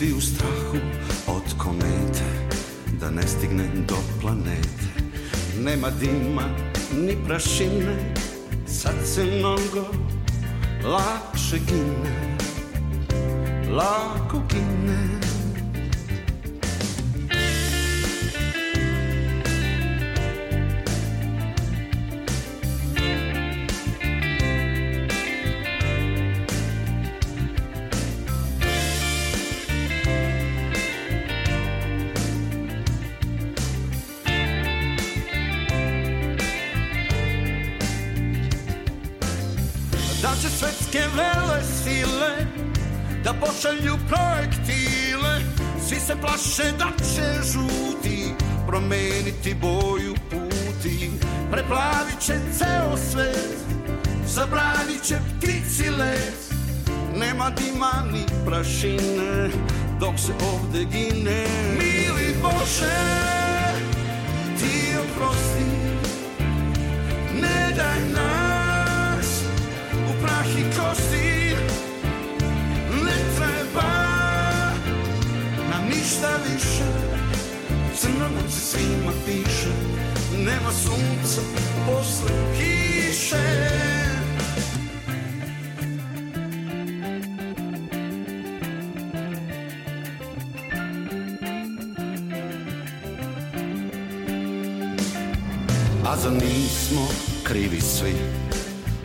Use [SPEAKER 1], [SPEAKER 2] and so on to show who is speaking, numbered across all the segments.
[SPEAKER 1] Svi u strahu od komete Da ne stigne do planete. Nema dima ni prašine Sad se mnogo lakše gine Lako gine
[SPEAKER 2] se ovde gine. Mili Bože Ti oprosti Ne daj nas U prah i kosti. Ništa više nam se svima piše Nema sunca posle kiše
[SPEAKER 1] za nismo krivi svi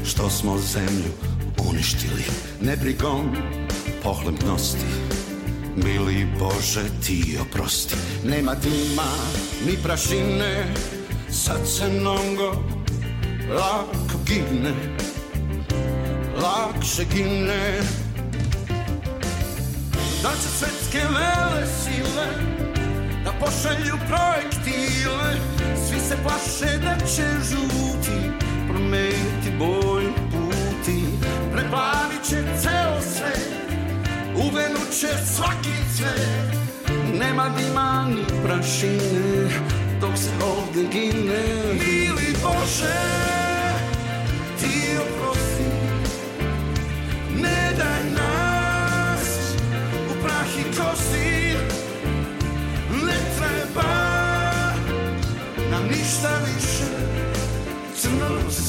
[SPEAKER 1] Što smo zemlju uništili. Nebrigom pohlebnosti Mili Bože ti oprosti. Nema dima ni prašine Sad se mnogo lako gine. Lakše gine.
[SPEAKER 2] Da će svetske vele sile Da pošalju projektile Svi se plaše da će žuti Promeniti boju puti. Preplavit će ceo svet Uvenuće svaki cvet. Nema dima ni prašine Dok se ovde gine. Mili Bože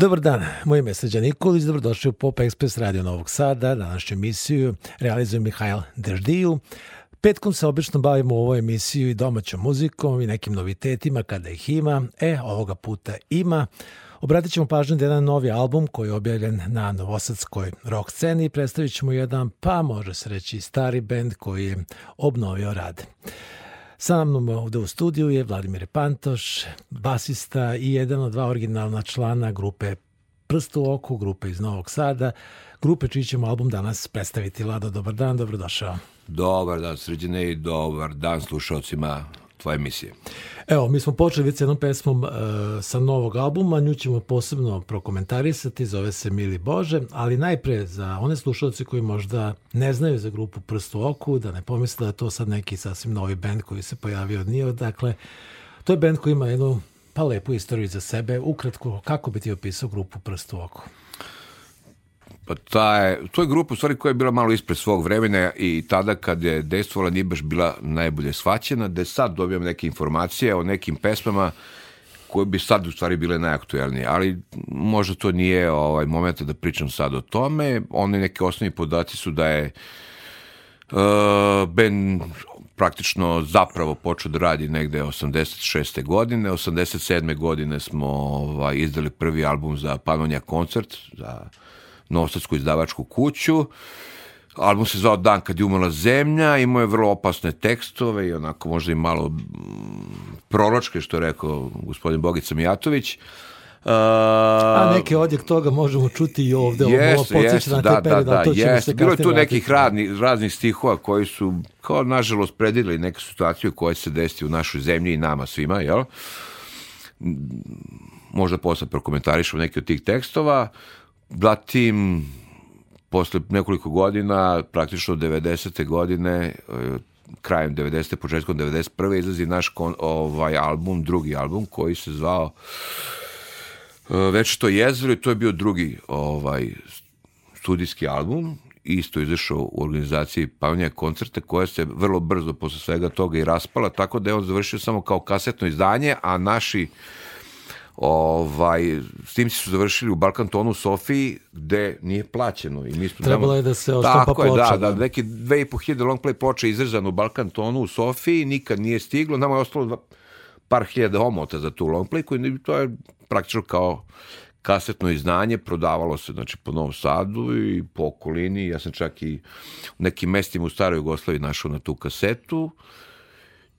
[SPEAKER 3] Dobar dan, moje ime je Srđan Nikolić, dobrodošli u Pop Express Radio Novog Sada. Današnju emisiju realizuje Mihajl Deždiju. Petkom se obično bavimo u ovoj emisiju i domaćom muzikom i nekim novitetima kada ih ima. E, ovoga puta ima. Obratit ćemo pažnju da jedan novi album koji je objavljen na novosadskoj rock sceni i predstavit ćemo jedan, pa može se reći, stari band koji je obnovio rad. Sa mnom ovde u studiju je Vladimir Pantoš, basista i jedan od dva originalna člana grupe Prst u oku, grupe iz Novog Sada, grupe čiji ćemo album danas predstaviti. Lado, dobar dan, dobrodošao.
[SPEAKER 4] Dobar dan, sređene i dobar dan slušalcima tvoje emisije.
[SPEAKER 3] Evo, mi smo počeli već jednom pesmom uh, sa novog albuma, nju ćemo posebno prokomentarisati, zove se Mili Bože, ali najpre za one slušalci koji možda ne znaju za grupu Prst u oku, da ne pomisle da je to sad neki sasvim novi band koji se pojavio od nije, dakle, To je band koji ima jednu pa lepu istoriju za sebe. Ukratko, kako bi ti opisao grupu Prst u oko?
[SPEAKER 4] Pa ta je, to je grupa u stvari koja je bila malo ispred svog vremena i tada kad je dejstvovala nije baš bila najbolje shvaćena, da sad dobijam neke informacije o nekim pesmama koje bi sad u stvari bile najaktuelnije, ali možda to nije ovaj moment da pričam sad o tome. Oni neki osnovni podaci su da je uh, Ben praktično zapravo počeo da radi negde 86. godine. 87. godine smo ovaj, izdali prvi album za Panonja koncert, za Novosadsku izdavačku kuću. Album se zvao Dan kad je umala zemlja, imao je vrlo opasne tekstove i onako možda i malo proročke, što je rekao gospodin Bogica Mijatović.
[SPEAKER 3] Uh, A neke odjek toga možemo čuti i ovde,
[SPEAKER 4] jest, ovo jest, na da, da, da, jest. Bilo je tu nekih radni, raznih stihova koji su, kao nažalost, predili neke situaciju koje se desi u našoj zemlji i nama svima, jel? Možda posle prokomentarišemo neke od tih tekstova. Zatim, posle nekoliko godina, praktično 90. godine, e, krajem 90. početkom 91. izlazi naš kon, ovaj album, drugi album koji se zvao e, Već to jezero i to je bio drugi ovaj studijski album isto izašao u organizaciji Pavnija koncerta koja se vrlo brzo posle svega toga i raspala, tako da je on završio samo kao kasetno izdanje, a naši ovaj, snimci su završili u Balkan tonu u Sofiji gde nije plaćeno. I mi smo
[SPEAKER 3] Trebalo je da se oštampa ploča.
[SPEAKER 4] Tako je, da, da, da neki 2500 long play ploče izrezano u Balkan tonu u Sofiji, nikad nije stiglo, nama je ostalo dva, par hiljada omota za tu long play, koji to je praktično kao kasetno izdanje, prodavalo se znači, po Novom Sadu i po okolini, ja sam čak i u nekim mestima u Staroj Jugoslaviji našao na tu kasetu,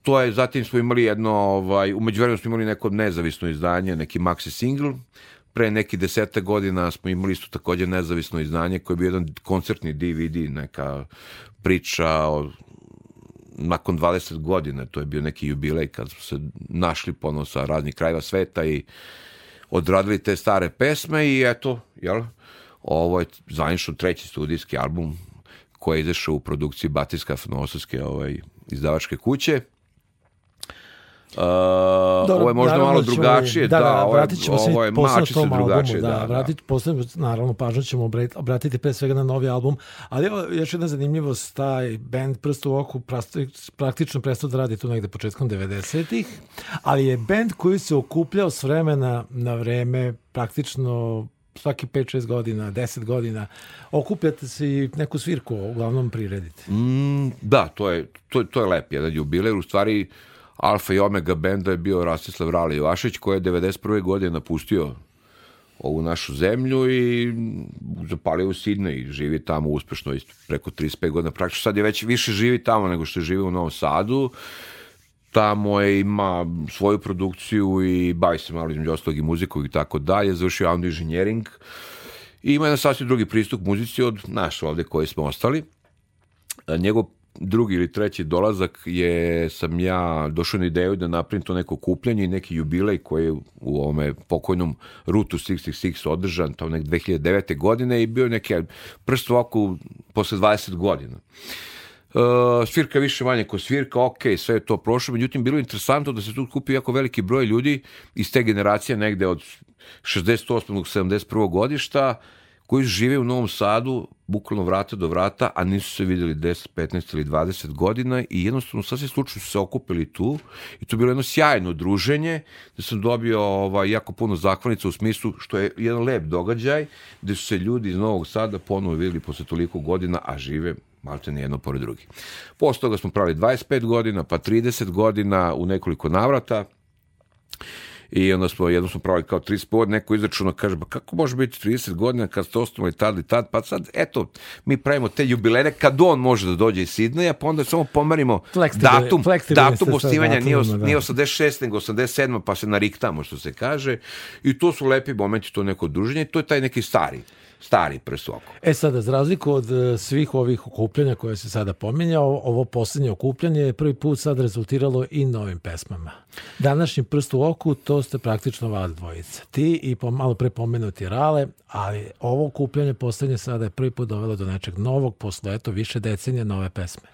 [SPEAKER 4] to je, zatim smo imali jedno, ovaj, umeđu vremenu smo imali neko nezavisno izdanje, neki maxi single, pre neki deseta godina smo imali isto takođe nezavisno izdanje koje je bio jedan koncertni DVD, neka priča o nakon 20 godina, to je bio neki jubilej kad smo se našli ponovno sa raznih krajeva sveta i odradili te stare pesme i eto, jel, ovo je zvanično treći studijski album koji izašao u produkciji Batiska Novosavske ovaj, izdavačke kuće. Uh, Dobro, ovo je možda malo da ćemo, drugačije, da, da, da ovo je, ovo je mačice drugačije.
[SPEAKER 3] Da, da, vratit, da. Posle, naravno, pažnju ćemo obratiti pre svega na novi album, ali evo još jedna zanimljivost, taj band Prst u oku praktično prestao da radi tu negde početkom 90-ih, ali je band koji se okupljao s vremena na vreme praktično svaki 5-6 godina, 10 godina, okupljate se i neku svirku, uglavnom priredite.
[SPEAKER 4] Mm, da, to je, to, to je lep jedan jubiler, u stvari alfa i omega benda je bio Rastislav Rali Jovašić koji je 91. godine napustio ovu našu zemlju i zapalio u Sidne i živi tamo uspešno preko 35 godina. Praktično sad je već više živi tamo nego što je živi u Novom Sadu. Tamo je, ima svoju produkciju i bavi se malo između ostalog i muzikom i tako dalje. Završio audio inženjering i ima jedan sasvim drugi pristup muzici od naš ovde koji smo ostali. Njegov drugi ili treći dolazak je, sam ja došao na ideju da napravim to neko kupljanje i neki jubilej koji je u ovome pokojnom Rutu 66 održan, to nek 2009. godine i bio neki prst ovako posle 20 godina. Uh, svirka više manje ko svirka, ok, sve je to prošlo, međutim bilo je interesantno da se tu kupi jako veliki broj ljudi iz te generacije negde od 68. 71. godišta, koji žive u Novom Sadu, bukvalno vrata do vrata, a nisu se videli 10, 15 ili 20 godina i jednostavno sasvim slučajno su se okupili tu i to je bilo jedno sjajno druženje, da sam dobio ovaj, jako puno zahvalnica u smislu što je jedan lep događaj, gde su se ljudi iz Novog Sada ponovo videli posle toliko godina, a žive malte ne jedno pored drugi. Posle toga smo pravili 25 godina, pa 30 godina u nekoliko navrata i onda smo jedno smo pravili kao 30 povod, neko izračuna kaže, ba kako može biti 30 godina kad ste osnovali tad i tad, pa sad, eto, mi pravimo te jubilere kad on može da dođe iz Sidneja, pa onda samo pomerimo datum, datum osnivanja, nije, os, da. nije 86, nego 87, pa se nariktamo, što se kaže, i to su lepi momenti, to neko druženje, to je taj neki stari stari oko.
[SPEAKER 3] E sada, za razliku od e, svih ovih okupljanja koje se sada pominjao, ovo poslednje okupljanje je prvi put sad rezultiralo i novim pesmama. Današnji prst u oku, to ste praktično vas dvojica. Ti i po, malo pre pomenuti Rale, ali ovo okupljanje poslednje sada je prvi put dovelo do nečeg novog, posle eto više decenija nove pesme.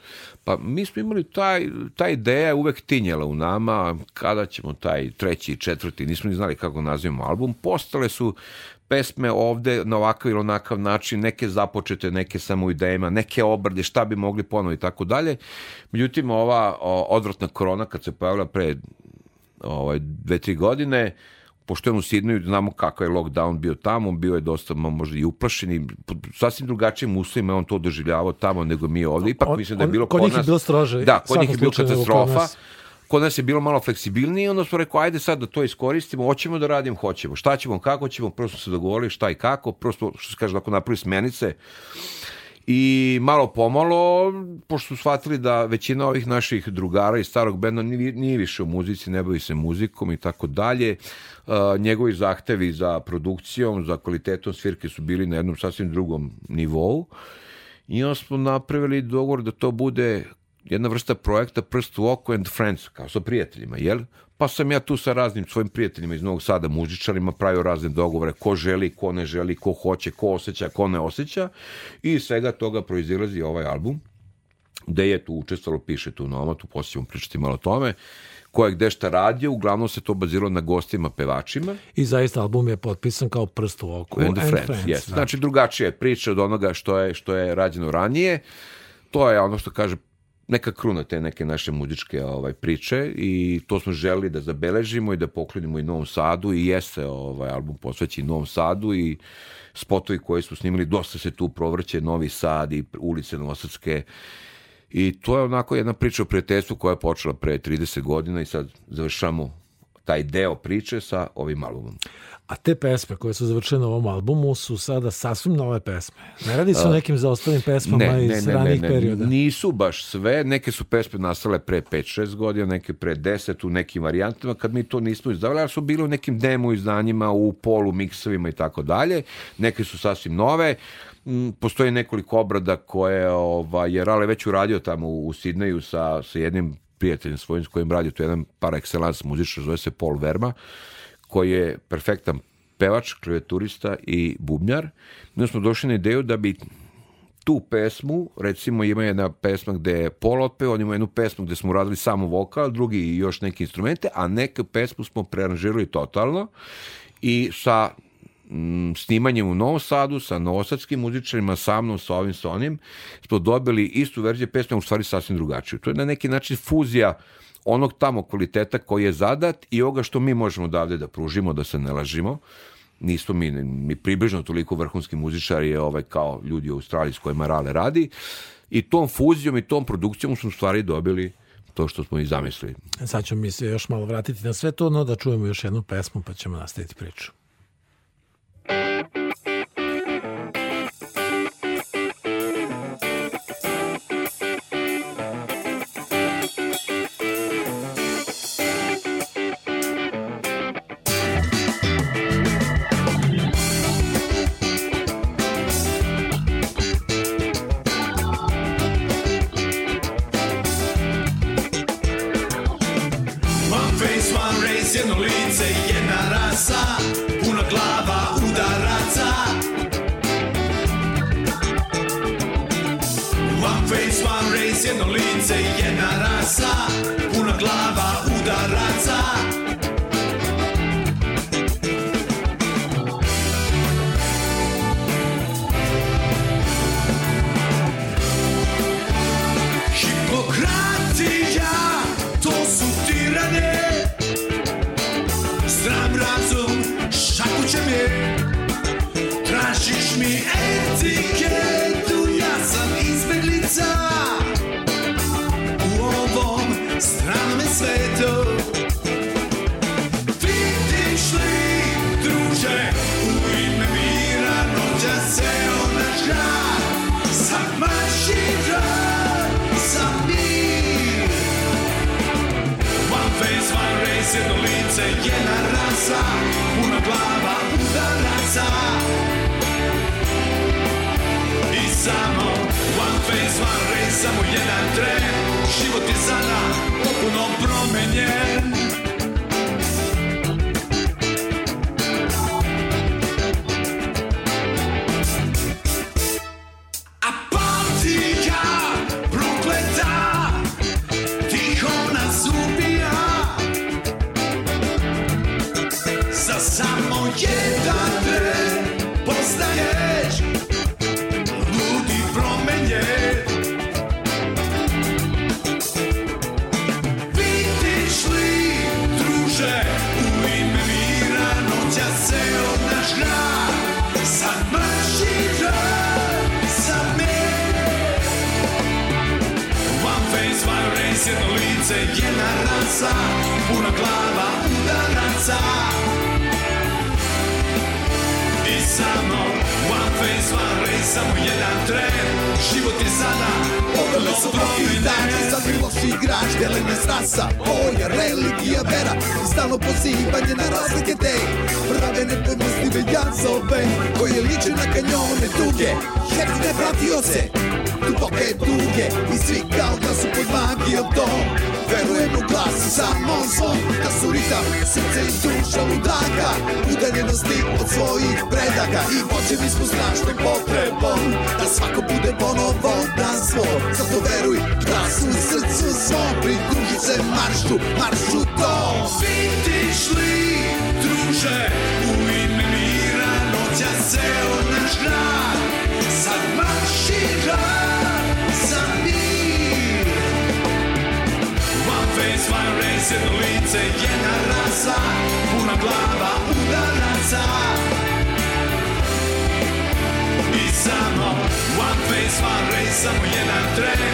[SPEAKER 4] Pa mi smo imali taj, ta ideja uvek tinjela u nama, kada ćemo taj treći i četvrti, nismo ni znali kako nazivamo album, postale su pesme ovde na ovakav ili onakav način, neke započete, neke samo u idejama, neke obrade, šta bi mogli ponovi i tako dalje. Međutim, ova o, odvratna korona kad se pojavila pre ovaj, dve, tri godine, pošto je u Sidneju, znamo kakav je lockdown bio tamo, bio je dosta možda i uplašen i sasvim drugačijim uslovima on to doživljavao tamo nego mi ovde. Ipak on, mislim da je bilo
[SPEAKER 3] kod, kod njih je bilo strože.
[SPEAKER 4] Da, kod njih je bilo katastrofa kod nas je bilo malo fleksibilnije onda smo rekao ajde sad da to iskoristimo, hoćemo da radimo, hoćemo. Šta ćemo, kako ćemo, prvo smo se dogovorili šta i kako, prvo smo, što se kaže, ako napravi smenice, I malo pomalo, pošto su shvatili da većina ovih naših drugara iz starog benda nije, više u muzici, ne bavi se muzikom i tako dalje, njegovi zahtevi za produkcijom, za kvalitetom svirke su bili na jednom sasvim drugom nivou. I onda smo napravili dogovor da to bude jedna vrsta projekta Prst u oko and Friends, kao sa prijateljima, jel? Pa sam ja tu sa raznim svojim prijateljima iz Novog Sada, muzičarima, pravio razne dogovore, ko želi, ko ne želi, ko hoće, ko osjeća, ko ne osjeća i svega toga proizilazi ovaj album, gde je tu učestvalo, piše tu na omatu, poslije ćemo pričati malo o tome, ko je gde šta radio, uglavnom se to baziralo na gostima, pevačima.
[SPEAKER 3] I zaista album je potpisan kao prst u oku.
[SPEAKER 4] And, and Friends, friends yes. Da. Znači drugačija je priča od onoga što je, što je rađeno ranije. To je ono što kaže neka kruna te neke naše muzičke ovaj priče i to smo želeli da zabeležimo i da poklonimo i Novom Sadu i jeste ovaj album posvećen Novom Sadu i spotovi koje smo snimili dosta se tu provrće Novi Sad i ulice Novosadske i to je onako jedna priča o prijateljstvu koja je počela pre 30 godina i sad završamo taj deo priče sa ovim albumom.
[SPEAKER 3] A te pesme koje su završene na ovom albumu su sada sasvim nove pesme. Ne radi se o nekim zaostalim pesmama ne, iz ne, ranih ne, ne, perioda.
[SPEAKER 4] Nisu baš sve. Neke su pesme nastale pre 5-6 godina, neke pre 10 u nekim varijantama kad mi to nismo izdavali, ali su bili u nekim demo izdanjima, u polu miksovima i tako dalje. Neke su sasvim nove mm, postoji nekoliko obrada koje ovaj, je Rale već uradio tamo u Sidneju sa, sa jednim prijateljem svojim s kojim radio, to je jedan par excellence muzičar, zove se Paul Verma, koji je perfektan pevač, klavijaturista i bubnjar. Mi smo došli na ideju da bi tu pesmu, recimo ima jedna pesma gde je Paul otpeo, on ima jednu pesmu gde smo radili samo vokal, drugi i još neke instrumente, a neku pesmu smo prearanžirali totalno i sa snimanjem u Novom Sadu sa novosadskim muzičarima, sa mnom, sa ovim, sa onim, smo dobili istu verziju pesme, u stvari sasvim drugačiju. To je na neki način fuzija onog tamo kvaliteta koji je zadat i ovoga što mi možemo odavde da pružimo, da se ne lažimo. Nismo mi, mi približno toliko vrhunski muzičari ovaj, kao ljudi u Australiji s kojima Rale radi. I tom fuzijom i tom produkcijom smo stvari dobili to što smo i zamislili.
[SPEAKER 3] Sad ćemo mi se još malo vratiti na sve to, no da čujemo još jednu pesmu pa ćemo nastaviti priču.
[SPEAKER 5] Jedna rasa, srce i duša ludaka Udaljenosti od svojih predaka. I vođeni smo strašnom potrebom Da svako bude ponovo na svom Zato veruj glasu u srcu svom Pridruži se maršu, maršu to Vidiš li, druže, u ime mira Noća ceo naš grad. Sad maršira Svoj res jedno lice, jedna rasa Puna glava udaraca I samo one face, one race Samo jedan tren.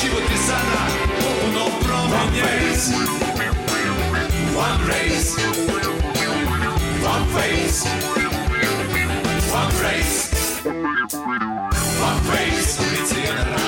[SPEAKER 5] Život je sada potpuno promenjen One race. One face. One race. One face. Lice jedna rasa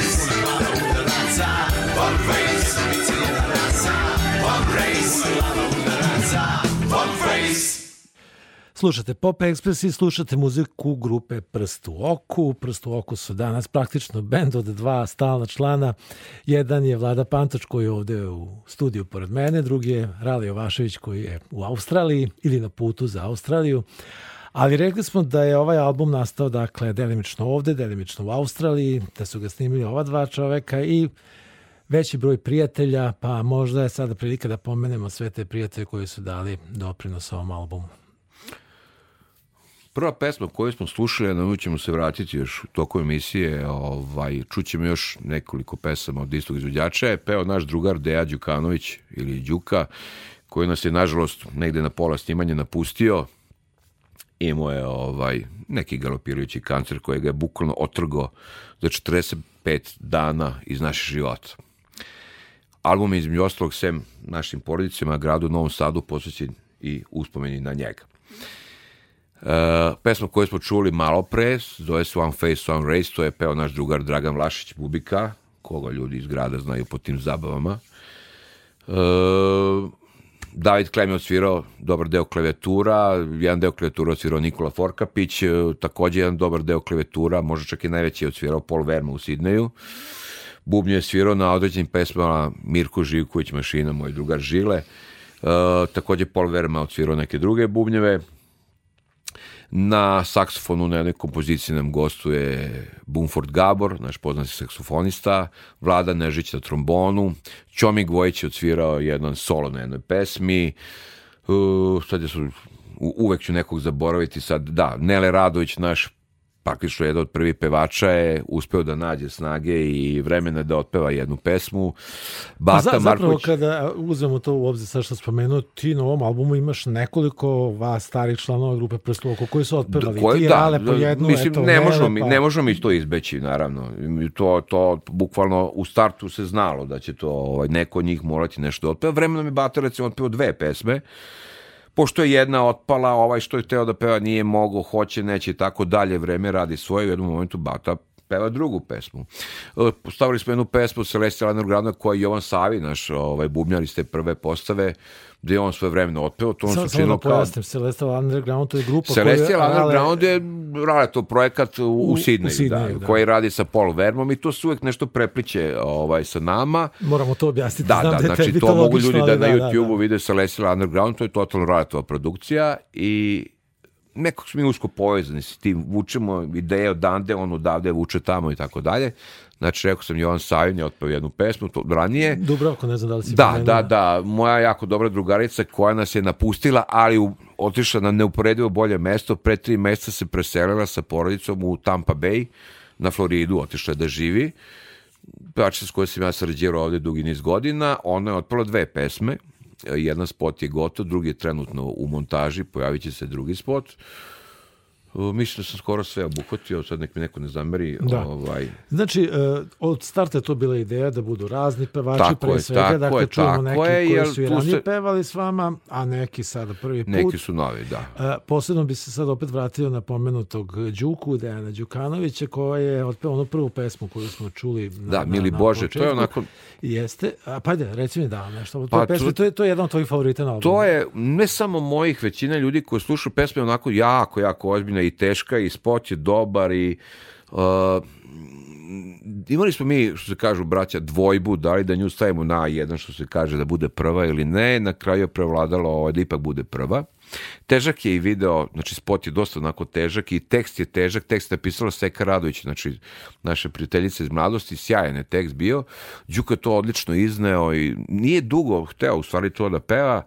[SPEAKER 5] Slušate Pop Express i slušate muziku grupe Prst u oku. Prst u oku su danas praktično bend od dva stalna člana. Jedan je Vlada Pantoč koji je ovde u studiju pored mene, drugi je Rali Jovašević koji je u Australiji ili na putu za Australiju. Ali rekli smo da je ovaj album nastao dakle delimično ovde, delimično u Australiji, da su ga snimili ova dva čoveka i veći broj prijatelja, pa možda je sada prilika da pomenemo sve te prijatelje koji su dali doprinos ovom albumu.
[SPEAKER 4] Prva pesma koju smo slušali, na nju ćemo se vratiti još u toku emisije, ovaj, čućemo još nekoliko pesama od istog izvođača, je peo naš drugar Deja Đukanović ili Đuka, koji nas je nažalost negde na pola snimanja napustio, imao je ovaj, neki galopirajući kancer koji ga je bukvalno otrgo za 45 dana iz naših života. Album je između ostalog sem našim porodicama, gradu Novom Sadu posvećen i uspomeni na njega. Uh, pesma koju smo čuli malo pre, zove se One Face, One Race, to je peo naš drugar Dragan Vlašić Bubika, koga ljudi iz grada znaju po tim zabavama. Uh, David Klem je odsvirao dobar deo klavijatura, jedan deo klavijatura odsvirao Nikola Forkapić, e, takođe jedan dobar deo klavijatura, možda čak i najveći je odsvirao Paul Verma u Sidneju. Bubnju je svirao na određenim pesmama Mirko Živković, Mašina, moj drugar Žile. Uh, takođe Paul Verma odsvirao neke druge bubnjeve. Na saksofonu na jednoj kompoziciji nam gostuje Bumford Gabor, naš poznati saksofonista, Vlada Nežić na trombonu, Ćomi Gvojić je odsvirao jedan solo na jednoj pesmi, uh, sad je su, uvek ću nekog zaboraviti sad, da, Nele Radović, naš praktično jedan od prvih pevača je uspeo da nađe snage i vremena da otpeva jednu pesmu.
[SPEAKER 3] Bata pa za, zapravo Marković... kada uzmemo to u obzir sad što spomenuo, ti na ovom albumu imaš nekoliko vas starih članova grupe Prstuvoko koji su otpevali. Koje, ti da, rale po jednu,
[SPEAKER 4] mislim,
[SPEAKER 3] eto,
[SPEAKER 4] ne, možemo, mi, pa... ne možemo mi to izbeći, naravno. To, to bukvalno u startu se znalo da će to ovaj, neko od njih morati nešto da otpeva. Vremenom je Bata recimo otpeo dve pesme pošto je jedna otpala, ovaj što je teo da peva nije mogo, hoće, neće i tako dalje, vreme radi svoje, u jednom momentu Bata peva drugu pesmu. E, Postavili smo jednu pesmu Celestia Undergrounda koja je Jovan Savi, naš ovaj, bubnjar iz te prve postave, gde je on svoje vremeno otpeo, to
[SPEAKER 3] Samo
[SPEAKER 4] se
[SPEAKER 3] samo da pojasnim, Celestial Underground, to je grupa
[SPEAKER 4] Celestial
[SPEAKER 3] koju... ale-
[SPEAKER 4] Underground je Raletov projekat u, u,
[SPEAKER 3] u
[SPEAKER 4] Sidneju,
[SPEAKER 3] Sidneju,
[SPEAKER 4] da,
[SPEAKER 3] da.
[SPEAKER 4] koji radi sa Paul Vermom i to se uvek nešto prepliče ovaj, sa nama.
[SPEAKER 3] Moramo to objasniti.
[SPEAKER 4] Da,
[SPEAKER 3] Znam
[SPEAKER 4] da,
[SPEAKER 3] da
[SPEAKER 4] znači to mogu ljudi da na
[SPEAKER 3] da,
[SPEAKER 4] YouTube-u
[SPEAKER 3] da.
[SPEAKER 4] vide Celestial Underground, to je totalno Raletova produkcija i nekako smo mi usko povezani s tim, vučemo ideje odande, on odavde vuče tamo i tako dalje. Znači, rekao sam, Jovan Savin je otpeo jednu pesmu, to ranije.
[SPEAKER 3] Dubravko, ne znam da li si
[SPEAKER 4] Da,
[SPEAKER 3] pomenuo.
[SPEAKER 4] da, da, moja jako dobra drugarica koja nas je napustila, ali u, otišla na neuporedivo bolje mesto, pre tri meseca se preselila sa porodicom u Tampa Bay, na Floridu, otišla da živi. Pevačica s kojoj sam ja sarađivao ovde dugi niz godina, ona je otpala dve pesme, jedan spot je gotov, drugi je trenutno u montaži, pojavit će se drugi spot. Uh, Mislim da sam skoro sve obuhvatio, sad nek mi neko ne zameri.
[SPEAKER 3] Da.
[SPEAKER 4] Ovaj,
[SPEAKER 3] Znači, e, od starta je to bila ideja da budu razni pevači
[SPEAKER 4] Tako
[SPEAKER 3] pre svega,
[SPEAKER 4] tako
[SPEAKER 3] dakle
[SPEAKER 4] je,
[SPEAKER 3] čujemo
[SPEAKER 4] tako
[SPEAKER 3] neki
[SPEAKER 4] je,
[SPEAKER 3] koji su i ranije
[SPEAKER 4] se-
[SPEAKER 3] pevali s vama, a neki sada prvi put.
[SPEAKER 4] neki su novi, da.
[SPEAKER 3] E, posebno bi se sad opet vratio na pomenutog Đuku, Dejana Đukanovića, koja je otpeo onu prvu pesmu koju smo čuli na,
[SPEAKER 4] Da,
[SPEAKER 3] na,
[SPEAKER 4] Mili
[SPEAKER 3] na
[SPEAKER 4] Bože, to je
[SPEAKER 3] početku.
[SPEAKER 4] onako
[SPEAKER 3] Jeste, a pa ajde, reci mi da, nešto.
[SPEAKER 4] Pa
[SPEAKER 3] pesme,
[SPEAKER 4] to-
[SPEAKER 3] je, to je jedan od tvojih favorita na albumu.
[SPEAKER 4] To je ne samo mojih, većina ljudi koji slušaju pesme onako jako, jako ozbiljna i teška i spot je dobar i uh, imali smo mi, što se kažu braća, dvojbu, da li da nju stavimo na jedan, što se kaže da bude prva ili ne, na kraju je prevladalo ovaj, da ipak bude prva. Težak je i video, znači spot je dosta onako težak i tekst je težak, tekst je napisala Seka Radović, znači naša prijateljica iz mladosti, sjajan je tekst bio, Đuka to odlično izneo i nije dugo hteo u stvari to da peva.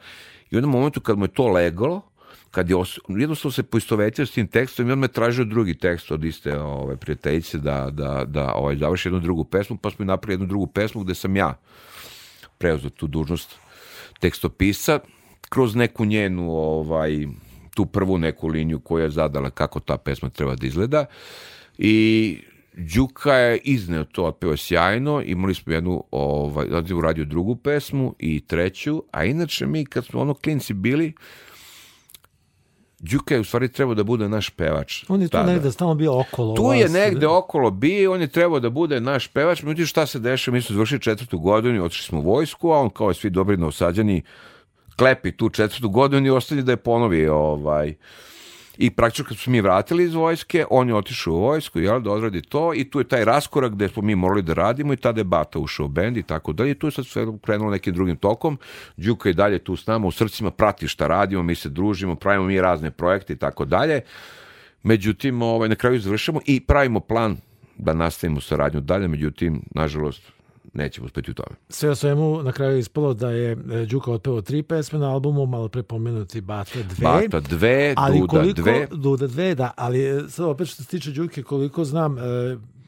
[SPEAKER 4] I u jednom momentu kad mu je to legalo, kad je os, jednostavno se poistovetio s tim tekstom i on me tražio drugi tekst od iste ove prijateljice da, da, da ovaj, završi jednu drugu pesmu, pa smo i napravili jednu drugu pesmu gde sam ja preuzeo tu dužnost tekstopisa kroz neku njenu ovaj, tu prvu neku liniju koju je zadala kako ta pesma treba da izgleda. I Đuka je izneo to, otpeo je sjajno, imali smo jednu, ovaj, uradio drugu pesmu i treću, a inače mi kad smo ono klinci bili, Đuka je u stvari trebao da bude naš pevač.
[SPEAKER 3] On je tu
[SPEAKER 4] tada.
[SPEAKER 3] negde stalno bio okolo.
[SPEAKER 4] Tu
[SPEAKER 3] vas.
[SPEAKER 4] je negde okolo bio, on je trebao da bude naš pevač, međutim šta se dešava, mi smo završili četvrtu godinu, otišli smo u vojsku, a on kao i svi dobri novosađani klepi tu četvrtu godinu i ostali da je ponovi ovaj, I praktično kad smo mi vratili iz vojske, on je otišao u vojsku, jel, da odradi to i tu je taj raskorak gde smo mi morali da radimo i tada je Bata ušao u bend i tako dalje. I tu je sad sve krenulo nekim drugim tokom. Đuka je dalje tu s nama, u srcima prati šta radimo, mi se družimo, pravimo mi razne projekte i tako dalje. Međutim, ovaj, na kraju završamo i pravimo plan da nastavimo saradnju dalje, međutim, nažalost, nećemo uspeti u tome.
[SPEAKER 3] Sve o svemu, na kraju je ispalo da je e, Đuka otpeo tri pesme na albumu, malo pre pomenuti Bata dve.
[SPEAKER 4] Bata dve,
[SPEAKER 3] ali
[SPEAKER 4] Duda
[SPEAKER 3] koliko,
[SPEAKER 4] dve.
[SPEAKER 3] Duda dve, da, ali e, sad opet što se tiče Đuke, koliko znam, e,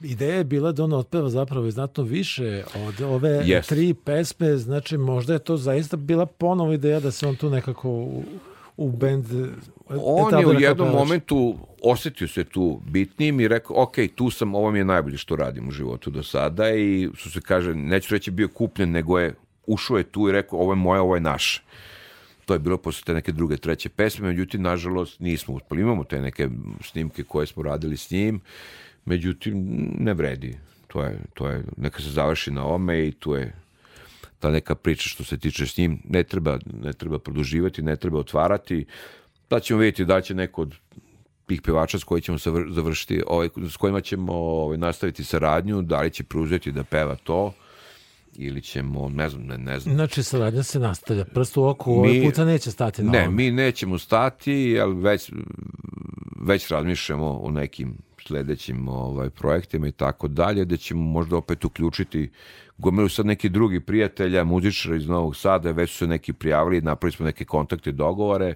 [SPEAKER 3] ideja je bila da on otpeva zapravo i znatno više od ove
[SPEAKER 4] Jest.
[SPEAKER 3] tri pesme, znači možda je to zaista bila ponovo ideja da se on tu nekako u, u bend e,
[SPEAKER 4] On je u jednom momentu osetio se tu bitnijim i rekao, ok, tu sam, ovo mi je najbolje što radim u životu do sada i što se kaže, neću reći bio kupljen, nego je ušao je tu i rekao, ovo je moje, ovo je naše. To je bilo posle te neke druge, treće pesme, međutim, nažalost, nismo uspeli. Imamo te neke snimke koje smo radili s njim, međutim, ne vredi. To je, to je, neka se završi na ome i tu je ta neka priča što se tiče s njim, ne treba, ne treba produživati, ne treba otvarati. Da ćemo vidjeti da će neko od tih pevača s koji ćemo završiti, ovaj, s kojima ćemo ovaj, nastaviti saradnju, da li će preuzeti da peva to, ili ćemo, ne znam, ne, ne znam.
[SPEAKER 3] Znači, saradnja se nastavlja. Prst u oku, ovaj
[SPEAKER 4] Mi-
[SPEAKER 3] puta neće stati na
[SPEAKER 4] Ne,
[SPEAKER 3] ovome.
[SPEAKER 4] mi nećemo stati, jer već, već razmišljamo o nekim sledećim ovaj, projektima i tako dalje, da ćemo možda opet uključiti gomilu sad neki drugi prijatelja, muzičara iz Novog Sada, već su se neki prijavili, napravili smo neke kontakte, dogovore,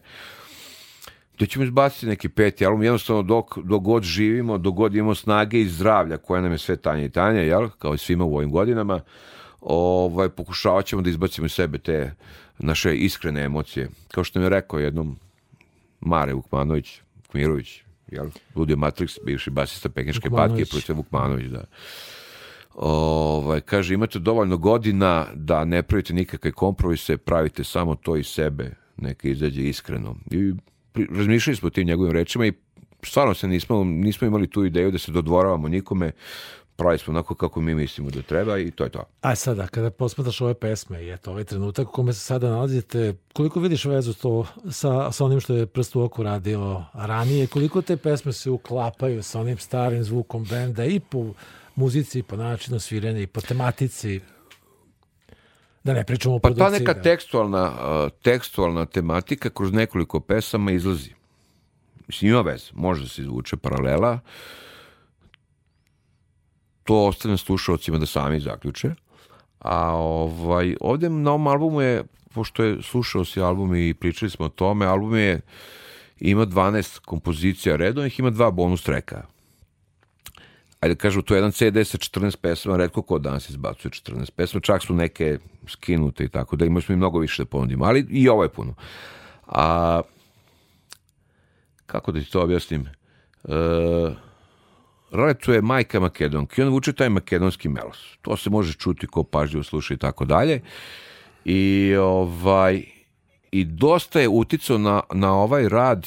[SPEAKER 4] da ćemo izbaciti neki peti album, jednostavno dok, dok god živimo, dok god imamo snage i zdravlja, koje nam je sve tanje i tanje, jel? kao i svima u ovim godinama, ovaj, pokušavat ćemo da izbacimo iz sebe te naše iskrene emocije. Kao što mi je rekao jednom Mare Vukmanović, Kmirović, jel? Ludio Matrix, bivši basista Pekinške
[SPEAKER 3] Vukmanović.
[SPEAKER 4] patke, profesor Vukmanović, da. Ovaj, kaže, imate dovoljno godina da ne pravite nikakve kompromise, pravite samo to iz sebe, neka izađe iskreno. I pri- razmišljali smo o tim njegovim rečima i stvarno se nismo, nismo imali tu ideju da se dodvoravamo nikome, pravi smo onako kako mi mislimo da treba i to je to.
[SPEAKER 3] A sada, kada posmetaš ove pesme i eto, ovaj trenutak u kome se sada nalazite, koliko vidiš vezu to sa, sa onim što je Prst u oku radio ranije, koliko te pesme se uklapaju sa onim starim zvukom benda i po muzici, i po načinu sviranja, i po tematici, da ne pričamo o
[SPEAKER 4] Pa
[SPEAKER 3] produkciji.
[SPEAKER 4] ta neka
[SPEAKER 3] da.
[SPEAKER 4] tekstualna, uh, tekstualna tematika kroz nekoliko pesama izlazi. Mislim, ima veze, može da se izvuče paralela. To ostavljam slušalcima da sami zaključe. A ovaj, ovde na ovom albumu je, pošto je slušao si album i pričali smo o tome, album je ima 12 kompozicija redovnih, ima dva bonus treka. Ajde da kažu, to je jedan CD sa 14 pesama, redko ko danas izbacuje 14 pesama, čak su neke skinute i tako da imali smo i mnogo više da ponudimo, ali i ovo je puno. A kako da ti to objasnim? E, Roletu je majka makedonka i on vuče taj makedonski melos. To se može čuti ko pažljivo sluša i tako dalje. I ovaj i dosta je uticao na, na ovaj rad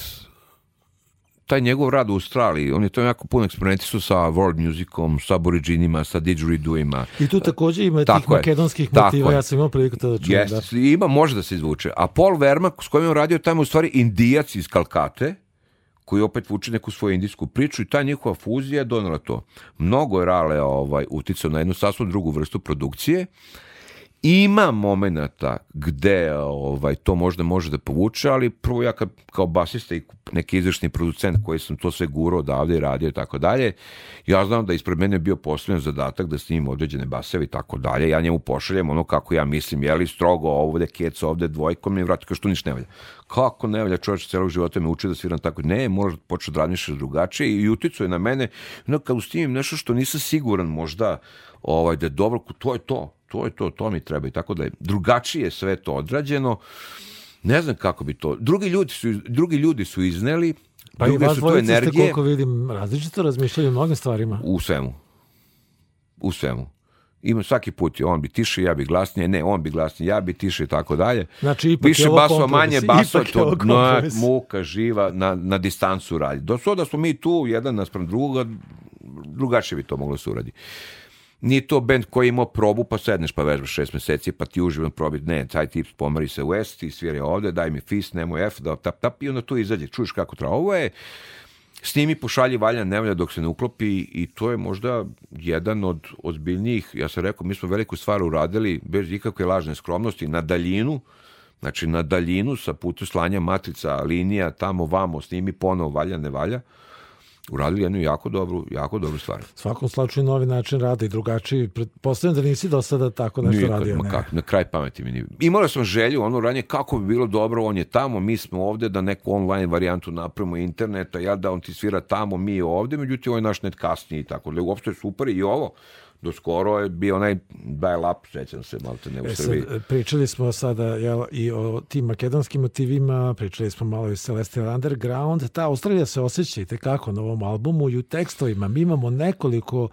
[SPEAKER 4] taj njegov rad u Australiji, on je to jako puno eksperimentisao sa world musicom, sa aboriginima, sa didgeridoima.
[SPEAKER 3] I tu takođe ima tih
[SPEAKER 4] Tako je.
[SPEAKER 3] makedonskih
[SPEAKER 4] Tako
[SPEAKER 3] motiva,
[SPEAKER 4] je.
[SPEAKER 3] ja sam imao priliku to da čujem.
[SPEAKER 4] Jeste,
[SPEAKER 3] Da.
[SPEAKER 4] ima, može da se izvuče. A Paul Verma, s kojim je on radio, tamo u stvari indijac iz Kalkate, koji opet vuče neku svoju indijsku priču i ta njihova fuzija je donela to. Mnogo je Rale ovaj, uticao na jednu sasvim drugu vrstu produkcije. Ima momenata gde ovaj, to možda može da povuče, ali prvo ja kad, kao basista i neki izvršni producent koji sam to sve gurao odavde i radio i tako dalje, ja znam da ispred mene je bio postavljen zadatak da snimim određene baseve i tako dalje. Ja njemu pošaljem ono kako ja mislim, je li strogo ovde keca, ovde dvojkom mi vrati kao što ništa ne valja. Kako ne valja čovječ celog života me uči da sviram tako. Ne, možda počeo da razmišljaš drugačije i uticuje na mene. No, kad ustimim nešto što nisam siguran možda ovaj, da je dobro, to je to to je to, to mi treba i tako da je drugačije sve to odrađeno. Ne znam kako bi to. Drugi ljudi su, drugi ljudi su izneli,
[SPEAKER 3] Pa i
[SPEAKER 4] druge su to
[SPEAKER 3] dvojica ste,
[SPEAKER 4] energije
[SPEAKER 3] koliko vidim, različito razmišljaju o mnogim stvarima.
[SPEAKER 4] u svemu. U svemu. Ima svaki put je on bi tiše, ja bi glasnije, ne, on bi glasnije, ja bi tiše i tako dalje.
[SPEAKER 3] Znači, ipak je
[SPEAKER 4] Više
[SPEAKER 3] ovo
[SPEAKER 4] basova,
[SPEAKER 3] kompromis,
[SPEAKER 4] manje
[SPEAKER 3] je ovo
[SPEAKER 4] to no, muka živa na, na distancu radi. Do sada da smo mi tu, jedan naspram drugoga, drugačije bi to moglo se uradi. Nije to bend koji je imao probu, pa sedneš pa vežbaš šest meseci, pa ti uživan probi, ne, taj tip pomeri se u S, ti svira ovde, daj mi fist, nemoj F, da tap, tap, i onda tu izađe, čuješ kako treba. Ovo je, snimi, pošalji, valja, ne valja dok se ne uklopi i to je možda jedan od ozbiljnijih, ja sam rekao, mi smo veliku stvar uradili bez ikakve lažne skromnosti, na daljinu, znači na daljinu sa putu slanja matrica, linija, tamo, vamo, snimi, ponovo, valja, ne valja, uradili jednu jako dobru, jako dobru stvar.
[SPEAKER 3] Svakom slučaju novi način rada i drugačiji. Pretpostavljam da nisi do sada tako nešto
[SPEAKER 4] Nikad,
[SPEAKER 3] radio. ne?
[SPEAKER 4] kako, na kraj pameti mi nije. Imala sam želju, ono ranje, kako bi bilo dobro, on je tamo, mi smo ovde, da neku online varijantu napravimo interneta, ja da on ti svira tamo, mi ovde, međutim, ovo je naš net kasnije i tako. Uopšte je super i ovo. Do skoro je bio onaj dial up, sećam se, malo te ne u
[SPEAKER 3] E sad,
[SPEAKER 4] Srbiji.
[SPEAKER 3] pričali smo sada jel, i o tim makedonskim motivima, pričali smo malo i Celestial Underground. Ta Australija se osjeća i tekako na ovom albumu i u tekstovima. Mi imamo nekoliko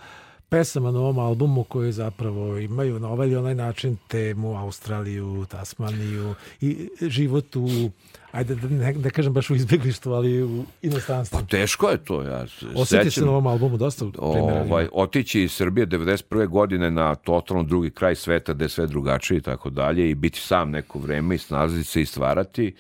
[SPEAKER 3] pesama na ovom albumu koje zapravo imaju na ovaj ili onaj način temu Australiju, Tasmaniju i život u, ajde da ne, ne kažem baš u izbjeglištvu, ali u inostranstvu.
[SPEAKER 4] Pa teško je to, ja se
[SPEAKER 3] Osjeti se na ovom albumu dosta primjera.
[SPEAKER 4] ovaj, otići iz Srbije 91. godine na totalno drugi kraj sveta gde je sve drugačije i tako dalje i biti sam neko vreme i snalaziti se i stvarati.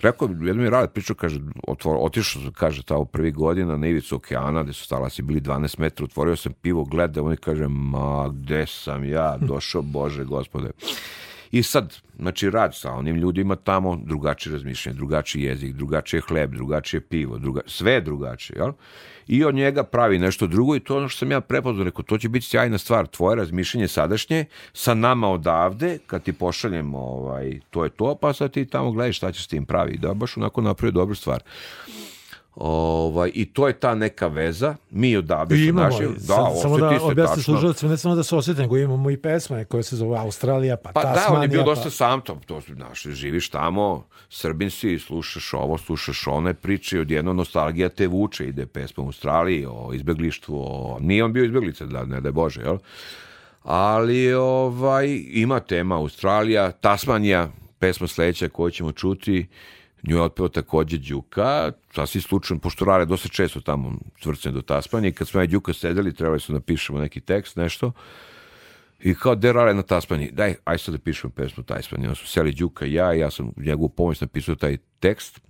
[SPEAKER 4] Rekao, jedno mi je Rade pričao, kaže, otvor, otišao kaže, tamo prvi godina na ivicu okeana, gde su talasi bili 12 metara, otvorio sam pivo, gledao, i kaže, ma, gde sam ja došao, Bože, gospode. I sad, znači, rad sa onim ljudima tamo, drugačije razmišljanje, drugačiji jezik, drugačije hleb, drugačije pivo, druga, sve je drugačije, jel? I od njega pravi nešto drugo i to ono što sam ja prepoznao, rekao, to će biti sjajna stvar, tvoje razmišljanje sadašnje, sa nama odavde, kad ti pošaljem, ovaj, to je to, pa sad ti tamo gledaš šta ćeš s tim pravi. Da, baš onako napravio dobru stvar. Ovaj, I to je ta neka veza, mi odavde
[SPEAKER 3] I
[SPEAKER 4] sa
[SPEAKER 3] imamo,
[SPEAKER 4] našim,
[SPEAKER 3] da, samo da objasni
[SPEAKER 4] tačno.
[SPEAKER 3] slušalcima, ne samo da se osjeti, nego imamo i pesme koje se zove Australija, pa,
[SPEAKER 4] Pa da,
[SPEAKER 3] Tasmanija.
[SPEAKER 4] on je bio dosta
[SPEAKER 3] pa...
[SPEAKER 4] sam to, to su, znaš, živiš tamo, srbin si, slušaš ovo, slušaš one priče, odjedno nostalgija te vuče, ide pesma u Australiji, o izbeglištvu, o... nije on bio izbeglica, da ne da je Bože, jel? Ali ovaj, ima tema Australija, Tasmanija, pesma sledeća koju ćemo čuti, Nju je otpeo takođe Đuka, sasvim slučajno, pošto rade dosta često tamo tvrcne do Tasmanje, kad smo ja i Đuka sedeli, trebali su da napišemo neki tekst, nešto, I kao, de rale na Tasmani, daj, aj sad da pišemo pesmu Tasmani. Onda su seli Đuka i ja, i ja sam njegovu pomoć napisao taj tekst,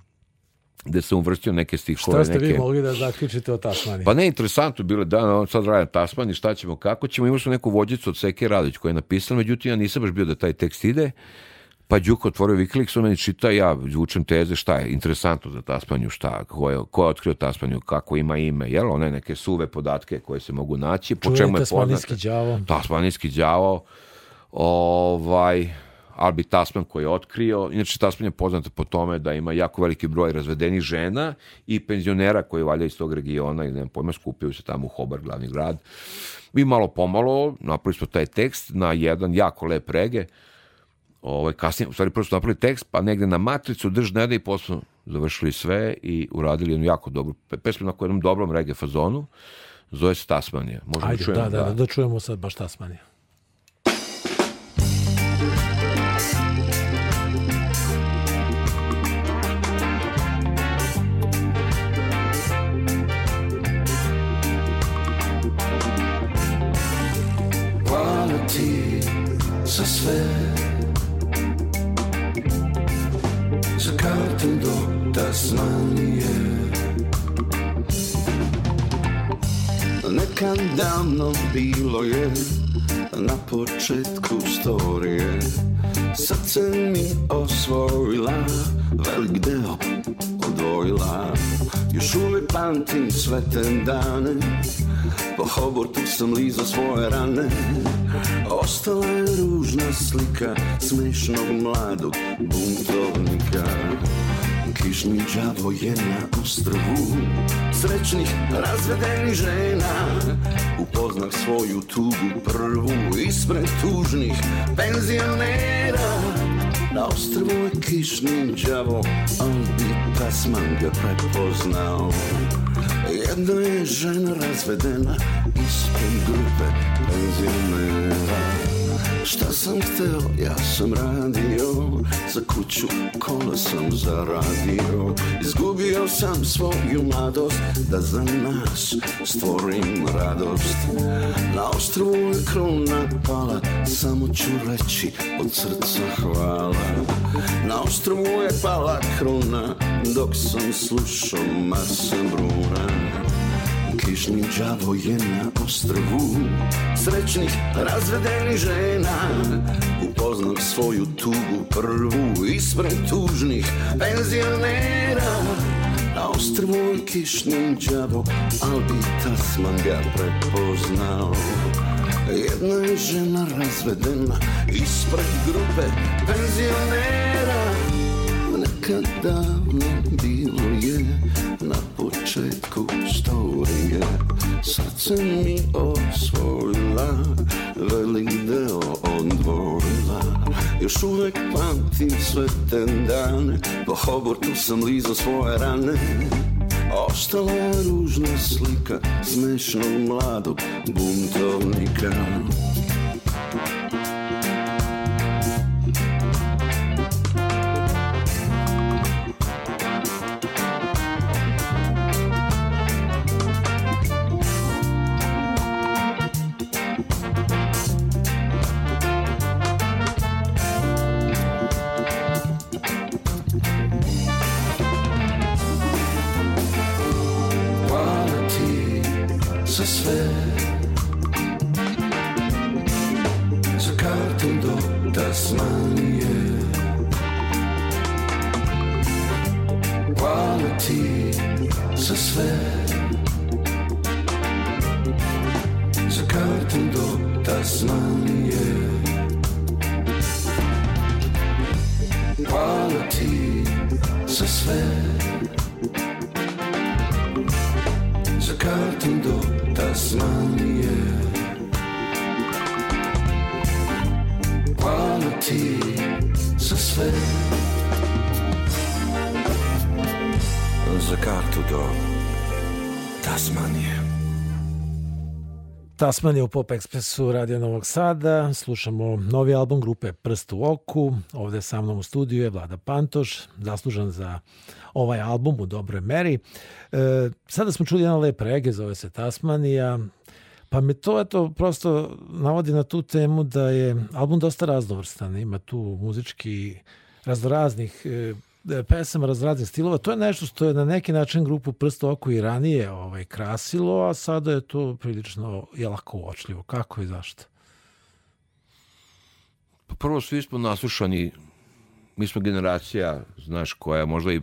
[SPEAKER 4] gde sam uvrstio neke stihove.
[SPEAKER 3] Šta ste
[SPEAKER 4] neke...
[SPEAKER 3] vi mogli da zaključite o Tasmani?
[SPEAKER 4] Pa ne, interesantno bilo da on sad radi na Tasmani, šta ćemo, kako ćemo, imali smo neku vođicu od Seke Radić koja je napisala, međutim ja nisam baš bio da taj tekst ide, pa Đuka otvorio Wikileaks, on meni čita, ja učem teze, šta je interesantno za Tasmanju, šta, ko je, ko je otkrio Tasmanju, kako ima ime, jel, one neke suve podatke koje se mogu naći, po čemu je
[SPEAKER 3] tasmanijski
[SPEAKER 4] poznat.
[SPEAKER 3] đavo.
[SPEAKER 4] Tasmanijski đavo, ovaj, Albi Tasman koji je otkrio. Inače, Tasman je poznata po tome da ima jako veliki broj razvedenih žena i penzionera koji valja iz tog regiona ili nemam pojma, skupio se tamo u Hobar, glavni grad. I malo pomalo napravili smo taj tekst na jedan jako lep rege. Ovaj, kasnije, u stvari prvo smo napravili tekst, pa negde na matricu drž ne da i posle završili sve i uradili jednu jako dobru pe- pesmu na jednom dobrom rege fazonu. Zove se Tasmanija. Možemo
[SPEAKER 3] Ajde,
[SPEAKER 4] čujemo,
[SPEAKER 3] da, da, da, da čujemo sad baš Tasmaniju.
[SPEAKER 2] Hvala ti za sve Za kartu do Tasmanije Nekad davno bilo je Na početku storije Srce mi osvojila Velik deo odvojila Još uvijek pamtim sve te dane. Po Hobortu sam lizo svoje rane. Ostala je ružna slika Smešnog mladog buntovnika. Kišni đavo je na ostrvu Srećnih razvedenih žena. Upoznah svoju tugu prvu Ispred tužnih penzionera Na ostrvu je kišni đavo Al bi Tasman ga prepoznao Jedna je žena razvedena Ispred grupe penzionera Šta sam hteo, ja sam radio. Za kuću kola sam zaradio. Izgubio sam svoju mladost Da za nas stvorim radost. Na ostrovu je kruna pala Samo ću reći od srca hvala. Na ostrovu je pala kruna Dok sam slušao Marsa Bruna Kišni đavo je na ostrvu Srećnih razvedenih žena. Upoznao svoju tugu prvu Ispred tužnih penzionera. Na ostrvu je kišni đavo Al bi Tasman ga prepoznao. Jedna je žena razvedena Ispred grupe penzionera Nekad davno bilo je na početku storije. Srce mi osvojila, velik deo odvojila Još uvek pamtim sve te dane, po Hobortu sam lizo svoje rane. Ostala je ružna slika smešnog mladog buntovnika Tasmanije
[SPEAKER 3] Tasmanija u Pop Expressu Radio Novog Sada. Slušamo novi album grupe Prst u oku. Ovde sa mnom u studiju je Vlada Pantoš, zaslužan za ovaj album u dobroj meri. E, sada smo čuli jedan lep rege, zove se Tasmanija. Pa me to eto prosto navodi na tu temu da je album dosta raznovrstan. Ima tu muzički raznoraznih e, pesama razraznih stilova, to je nešto što je na neki način grupu Prsto oko i ranije ovaj, krasilo, a sada je to prilično je lako uočljivo. Kako i zašto?
[SPEAKER 4] Pa prvo, svi smo naslušani, mi smo generacija, znaš, koja je možda i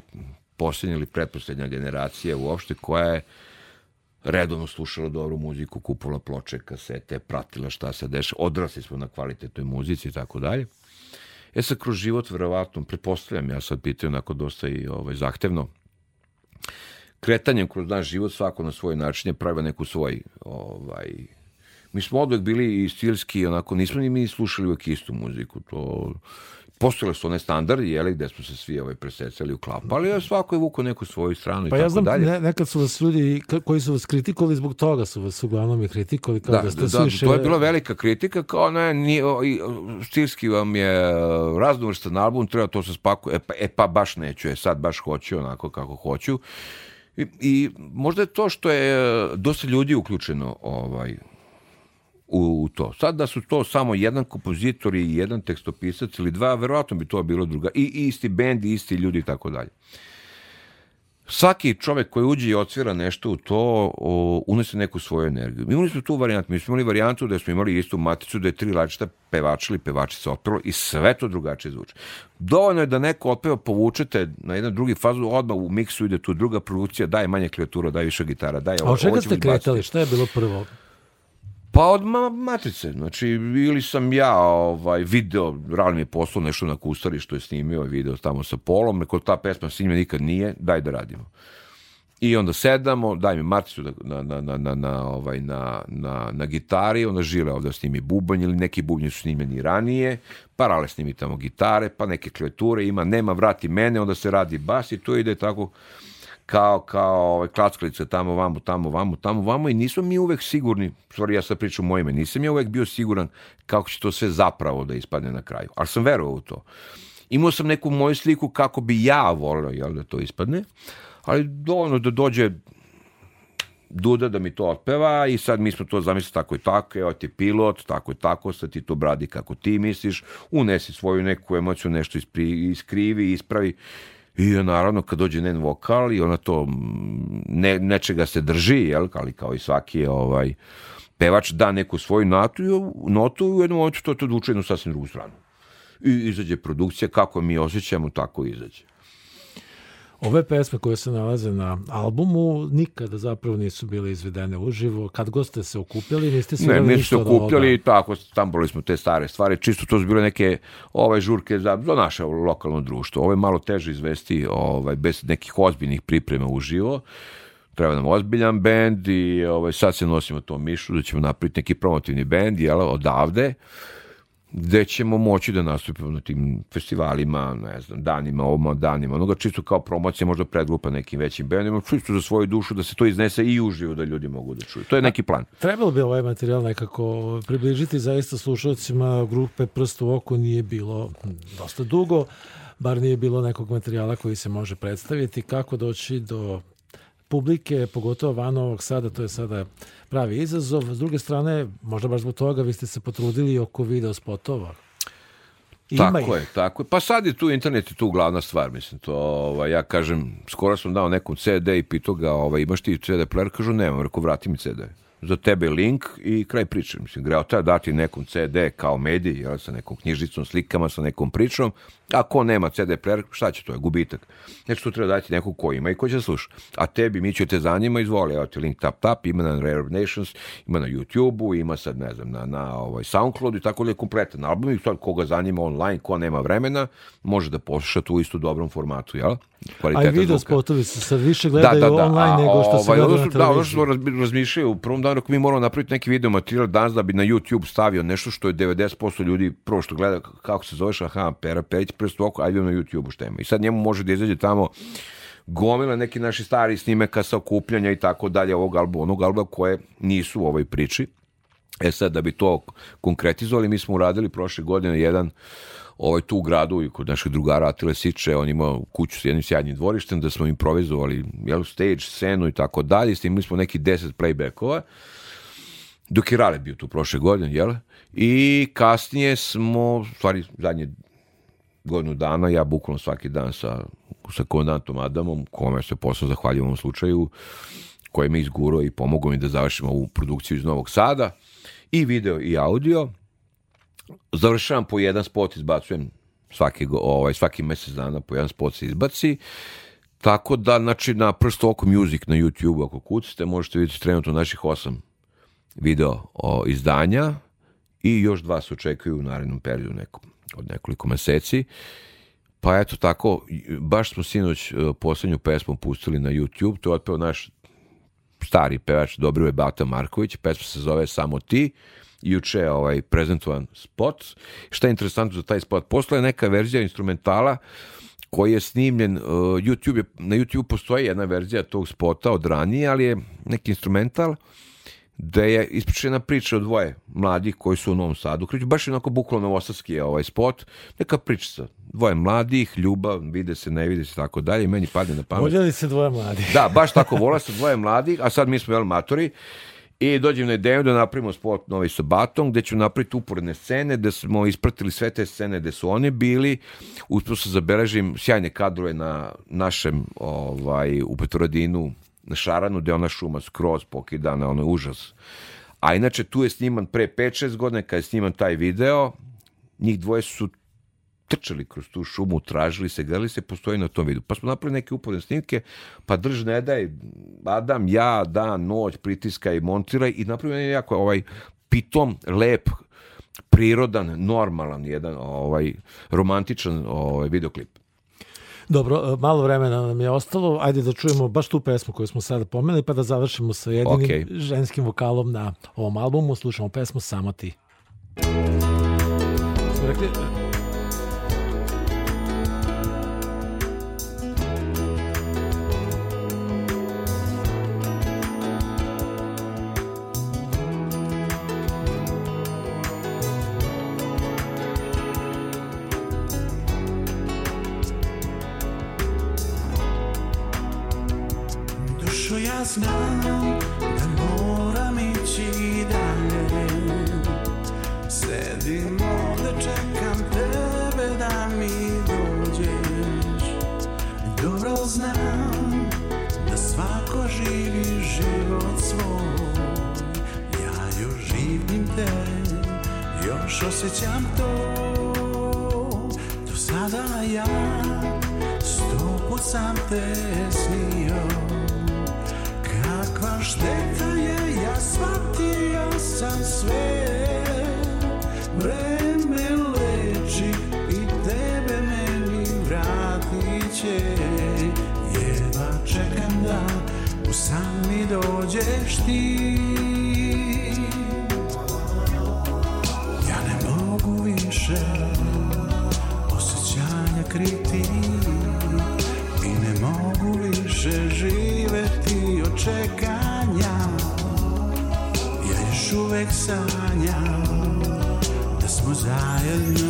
[SPEAKER 4] posljednja ili pretposlednja generacija uopšte, koja je redovno slušala dobru muziku, kupula ploče, kasete, pratila šta se deša, odrasli smo na kvalitetnoj muzici i tako dalje. E sad, kroz život, verovatno, pretpostavljam, ja sad pitaju onako dosta i ovaj, zahtevno, kretanjem kroz naš život svako na svoj način je pravio neku svoj ovaj, mi smo odvek bili i stilski onako nismo ni mi slušali uvek istu muziku to postojale su one standardi, jeli, gde smo se svi ovaj, presecali, uklapali, a svako je vuko neku svoju stranu
[SPEAKER 3] pa
[SPEAKER 4] i
[SPEAKER 3] ja
[SPEAKER 4] tako
[SPEAKER 3] znam,
[SPEAKER 4] dalje.
[SPEAKER 3] Ne, nekad su vas ljudi koji su vas kritikovali zbog toga su vas uglavnom i kritikovali kao da,
[SPEAKER 4] Da,
[SPEAKER 3] ste
[SPEAKER 4] da,
[SPEAKER 3] suviše...
[SPEAKER 4] to je bila velika kritika, kao ne, nije, o, i, stilski vam je e, raznovrstan album, treba to se spakuje, e pa, e pa baš neću, e sad baš hoću onako kako hoću. I, I možda je to što je e, dosta ljudi uključeno ovaj, u, u to. Sad da su to samo jedan kompozitor i jedan tekstopisac ili dva, verovatno bi to bilo druga. I, i isti bend, i isti ljudi i tako dalje. Svaki čovek koji uđe i otvira nešto u to, o, unese neku svoju energiju. Mi imali smo tu varijantu, mi smo imali varijantu da smo imali istu maticu, da je tri različita pevača ili pevačica otpelo i sve to drugačije zvuči. Dovoljno je da neko otpeva, povučete na jedan drugi fazu, odmah u miksu ide tu druga produkcija, daje manje klavijatura, daje više gitara, daje
[SPEAKER 3] A
[SPEAKER 4] ovo,
[SPEAKER 3] od čega ste kretali? Šta je bilo prvo?
[SPEAKER 4] Pa od ma matice, znači ili sam ja ovaj, video, Rali mi je poslao nešto na kustari što je snimio video tamo sa Polom, neko ta pesma snimlja nikad nije, daj da radimo. I onda sedamo, daj mi maticu da, na, na, na, na, na, ovaj, na, na, na gitari, onda žile ovde snimi bubanj ili neki bubnji su snimljeni ranije, pa Rale snimi tamo gitare, pa neke kleture ima, nema, vrati mene, onda se radi bas i to ide tako kao, kao ovaj, klackalice tamo, vamo, tamo, vamo, tamo, vamo i nismo mi uvek sigurni, stvari ja sad pričam o mojime, nisam ja uvek bio siguran kako će to sve zapravo da ispadne na kraju, ali sam verovao u to. Imao sam neku moju sliku kako bi ja volio jel, da to ispadne, ali dovoljno da dođe Duda da mi to otpeva i sad mi smo to zamislili tako i tako, evo ti pilot, tako i tako, sad ti to bradi kako ti misliš, unesi svoju neku emociju, nešto ispri, iskrivi, ispravi i naravno kad dođe njen vokal i ona to ne, nečega se drži, jel, ali kao i svaki ovaj, pevač da neku svoju notu, notu i u jednom momentu to, to odvuče jednu sasvim drugu stranu. I izađe produkcija, kako mi osjećamo, tako izađe.
[SPEAKER 3] Ove pesme koje se nalaze na albumu nikada zapravo nisu bile izvedene uživo. Kad god ste se okupili, niste se
[SPEAKER 4] Ne, mi se okupljali i tako, tamboli smo te stare stvari, čisto to su bile neke ove žurke za, za naše lokalno društvo. Ovo je malo teže izvesti ovaj, bez nekih ozbiljnih priprema uživo. Treba nam ozbiljan bend i ovaj, sad se nosimo tom mišu da ćemo napraviti neki promotivni bend jel, odavde gde ćemo moći da nastupimo na tim festivalima, ne znam, danima, ovoma, danima, onoga čisto kao promocija, možda predgrupa nekim većim bendima, čisto za svoju dušu da se to iznese i uživo da ljudi mogu da čuju. To je neki plan.
[SPEAKER 3] Trebalo bi ovaj materijal nekako približiti zaista slušalcima grupe Prst u oko nije bilo dosta dugo, bar nije bilo nekog materijala koji se može predstaviti. Kako doći do publike, pogotovo van Novog Sada, to je sada pravi izazov. S druge strane, možda baš zbog toga vi ste se potrudili oko video spotova. Ima
[SPEAKER 4] tako
[SPEAKER 3] ih.
[SPEAKER 4] je, tako je. Pa sad je tu internet je tu glavna stvar, mislim, to, ovaj, ja kažem, skoro sam dao nekom CD i pitao ga, ovaj, imaš ti CD player? Kažu, nemam, rekao, vrati mi CD. Za tebe link i kraj priče. Mislim, greo treba dati nekom CD kao medij, jel, sa nekom knjižicom, slikama, sa nekom pričom. Ako nema CD player, šta će to je? Gubitak. Znači, to treba dati nekog ko ima i ko će da sluša. A tebi, mi će te zanima, izvoli, evo ti link tap tap, ima na Rare Nations, ima na YouTube-u, ima sad, ne znam, na, na ovaj SoundCloudu i tako da kompletan album i sad koga zanima online, ko nema vremena, može da posluša tu istu dobrom formatu, jel?
[SPEAKER 3] A i
[SPEAKER 4] Kvalitetan
[SPEAKER 3] video
[SPEAKER 4] zvuka.
[SPEAKER 3] spotovi se sad više gledaju online
[SPEAKER 4] a,
[SPEAKER 3] nego što se
[SPEAKER 4] ovaj,
[SPEAKER 3] gledaju na
[SPEAKER 4] su- Da, ono što
[SPEAKER 3] televiziji.
[SPEAKER 4] smo razmišljali u prvom danu, ako mi moramo napraviti neki video materijal danas da bi na YouTube stavio nešto što je 90% ljudi prvo što gleda kako se zoveš, aha, Pera Perić, prst oko, ajde na YouTube šta ima. I sad njemu može da izađe tamo gomila neki naši stari snimeka sa okupljanja i tako dalje ovog albuma, onog albuma koje nisu u ovoj priči E sad, da bi to konkretizovali, mi smo uradili prošle godine jedan ovaj tu u gradu i kod naših drugara Atile Siče, on imao kuću s jednim sjajnim dvorištem da smo improvizovali jel, stage, scenu i tako dalje, snimili smo neki 10 playbackova, dok je Rale bio tu prošle godine, jel? I kasnije smo, stvari zadnje godinu dana, ja bukvalno svaki dan sa, sa komandantom Adamom, kome se posle zahvaljujem u ovom slučaju, koji me izgurao i pomogao mi da završimo ovu produkciju iz Novog Sada, i video i audio. Završavam po jedan spot, izbacujem svaki, ovaj, svaki mesec dana po jedan spot se izbaci. Tako da, znači, na Prst Oko Music na YouTube, ako kucite, možete vidjeti trenutno naših osam video o, izdanja i još dva se očekuju u narednom periodu nekom, od nekoliko meseci. Pa eto tako, baš smo sinoć e, poslednju pesmu pustili na YouTube, to je otpeo naš stari pevač Dobrivoje Bata Marković, pesma se zove Samo ti, juče ovaj prezentovan spot. Šta je interesantno za taj spot? Posle je neka verzija instrumentala koji je snimljen, uh, YouTube je, na YouTube postoji jedna verzija tog spota od ranije, ali je neki instrumental da je ispričana priča o dvoje mladih koji su u Novom Sadu. Kreću baš onako bukvalno novosadski je ovaj spot. Neka priča dvoje mladih, ljubav, vide se, ne vide se, tako dalje. Meni padne na pamet.
[SPEAKER 3] Voljeli se dvoje mladih.
[SPEAKER 4] Da, baš tako, vola se dvoje mladih, a sad mi smo jel matori i dođem na ideju da napravimo spot Novi sa Batom, gde ću napraviti uporedne scene, gde smo ispratili sve te scene gde su oni bili, uspio se zabeležim sjajne kadrove na našem, ovaj, u Petroradinu, na Šaranu, gde ona šuma skroz pokidana, ono je užas. A inače, tu je sniman pre 5-6 godina, kada je sniman taj video, njih dvoje su trčali kroz tu šumu, tražili se, gledali se, postoji na tom vidu. Pa smo napravili neke uporne snimke, pa drž ne daj, Adam, ja, dan, noć, pritiskaj, montiraj i napravili jako ovaj pitom, lep, prirodan, normalan jedan ovaj romantičan ovaj videoklip.
[SPEAKER 3] Dobro, malo vremena nam je ostalo. Ajde da čujemo baš tu pesmu koju smo sada pomenuli, pa da završimo sa jedinim okay. ženskim vokalom na ovom albumu. Slušamo pesmu Samo ti. Smo rekli,
[SPEAKER 5] sam sve. Vreme leči i tebe meni vratit će. Jedva čekam da u san mi dođeš ti. Ja ne mogu više osjećanja kriti I ne mogu više živeti. Još uvek sanjam Da smo zajedno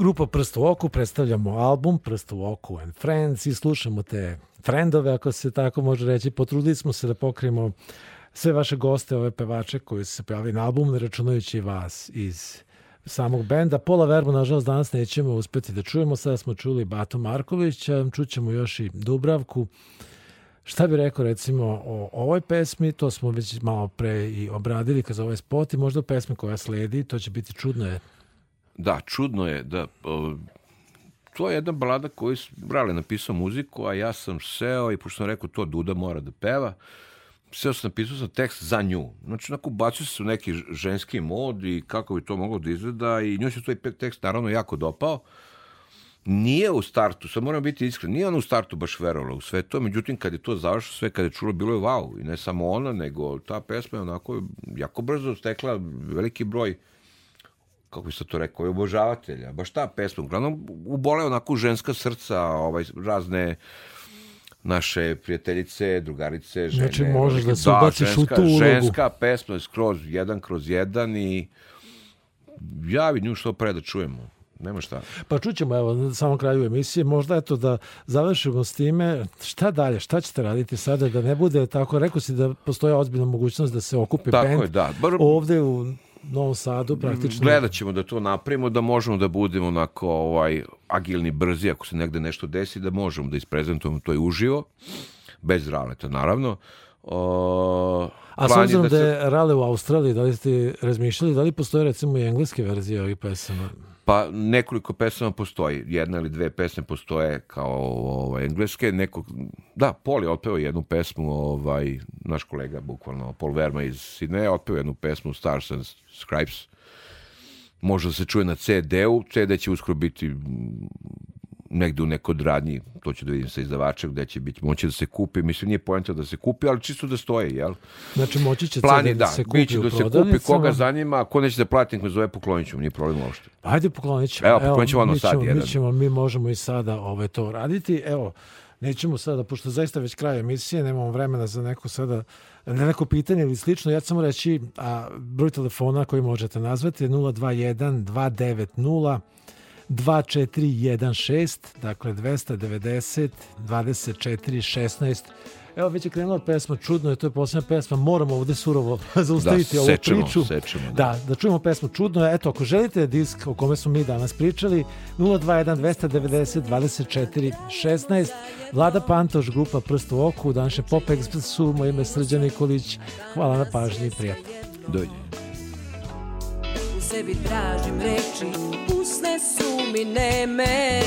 [SPEAKER 3] Grupa Prst u oku, predstavljamo album Prst u oku and Friends i slušamo te frendove, ako se tako može reći. Potrudili smo se da pokrijemo sve vaše goste, ove pevače koji su se pojavili na album, računajući vas iz samog benda. Pola Verbu, nažalost, danas nećemo uspeti da čujemo. Sada smo čuli Bato Markovića, čućemo još i Dubravku. Šta bi rekao recimo o ovoj pesmi, to smo već malo pre i obradili kroz ovaj spot i možda pesmi koja sledi, to će biti čudno je.
[SPEAKER 4] Da, čudno je da o, to je jedna balada koju Brale napisao muziku, a ja sam seo i pošto sam rekao to Duda mora da peva, seo sam napisao sam tekst za nju. Znači, onako bacio se u neki ženski mod i kako bi to moglo da izgleda i njoj se taj tekst naravno jako dopao. Nije u startu, sad moram biti iskren, nije ona u startu baš verovala u sve to, međutim kad je to završilo, sve kad je čulo, bilo je wow. I ne samo ona, nego ta pesma je onako jako brzo stekla veliki broj kako bi se to rekao, je obožavatelja. Baš ta pesma, uglavnom ubole onako ženska srca, ovaj, razne naše prijateljice, drugarice, žene.
[SPEAKER 3] Znači možeš da se da, ubaciš ženska, u tu ulogu.
[SPEAKER 4] Ženska pesma je skroz jedan kroz jedan i javi nju što pre da čujemo. Nema šta.
[SPEAKER 3] Pa čućemo, evo, na samom kraju emisije, možda eto da završimo s time, šta dalje, šta ćete raditi sada, da ne bude tako, rekao si da postoje ozbiljna mogućnost da se okupi
[SPEAKER 4] tako
[SPEAKER 3] band
[SPEAKER 4] je, da. Bar,
[SPEAKER 3] ovde u Novom Sadu praktično.
[SPEAKER 4] Gledat ćemo da to napravimo, da možemo da budemo onako ovaj, agilni, brzi, ako se negde nešto desi, da možemo da isprezentujemo to i uživo, bez raleta naravno.
[SPEAKER 3] O, A s obzirom da, da je rale u Australiji, da li ste razmišljali, da li postoje recimo i engleske verzije ovih pesama?
[SPEAKER 4] Pa nekoliko pesama postoji, jedna ili dve pesme postoje kao ovaj, engleske, neko, da, Paul je otpeo jednu pesmu, ovaj, naš kolega, bukvalno, Paul Verma iz Sidneja, otpeo jednu pesmu Stars and Scribes, može da se čuje na CD-u, CD će uskoro biti negde u nekoj radnji, to ću da vidim sa izdavačem, gde će biti moći da se kupi. Mislim, nije pojenta da se kupi, ali čisto da stoje, jel?
[SPEAKER 3] Znači, moći će
[SPEAKER 4] Plan
[SPEAKER 3] je,
[SPEAKER 4] da,
[SPEAKER 3] se kupi
[SPEAKER 4] biće da se kupi, koga zanima, ko neće da plati, nek me zove poklonit ću, nije problem uopšte.
[SPEAKER 3] Ajde, poklonit ćemo.
[SPEAKER 4] Evo, poklonit ćemo ono sad
[SPEAKER 3] jedan. Mi, ćemo, mi možemo i sada ovaj, to raditi. Evo, nećemo sada, pošto zaista već kraj emisije, nemamo vremena za neko sada, ne neko pitanje ili slično, ja ću samo reći, a, broj telefona koji možete nazvati je 021 290 2416, dakle 290 24 16. Evo već je krenula pesma, čudno je, to je posljedna pesma, moramo ovde surovo zaustaviti
[SPEAKER 4] da,
[SPEAKER 3] ovu
[SPEAKER 4] sečemo,
[SPEAKER 3] priču.
[SPEAKER 4] Sečemo,
[SPEAKER 3] da. da, da čujemo pesmu čudno je. Eto, ako želite disk o kome smo mi danas pričali, 021 290 24 16, Vlada Pantoš, grupa Prst u oku, današnje Pop Expressu, moje ime Srđan Nikolić, hvala na pažnji i prijatno.
[SPEAKER 4] Dođe.
[SPEAKER 6] Sebi tražim reči, usne su mi neme,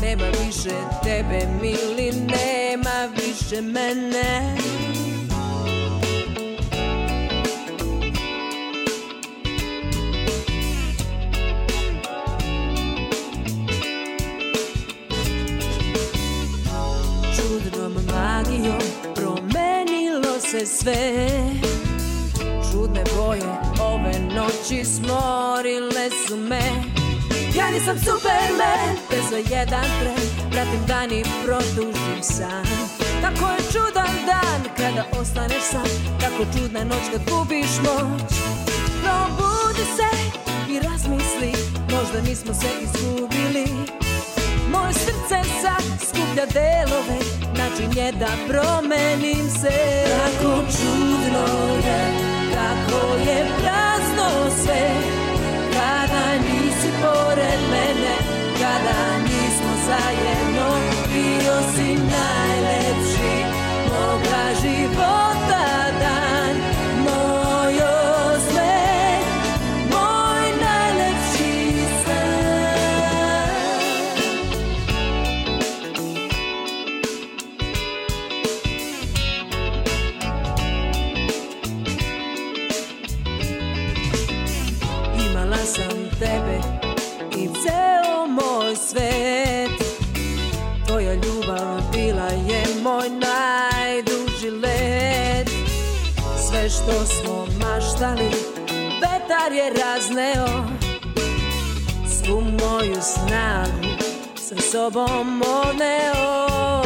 [SPEAKER 6] Nema više tebe, mili, nema više mene. Čudnom magijom promenilo se sve. Čudne boje noći smorile su me. Ja nisam Superman, bez za jedan tren Pratim dan i produžim san. Tako je čudan dan kada ostaneš sam Tako čudna noć kad gubiš moć. Probudi se i razmisli Možda nismo se izgubili Moje srce sad skuplja delove Način da promenim se. Kako čudno je Kako je prazno sve. Kada nisi pored mene Kada nismo zajedno Bio si najlepši sve što smo maštali Vetar je razneo Svu moju snagu Sa sobom odneo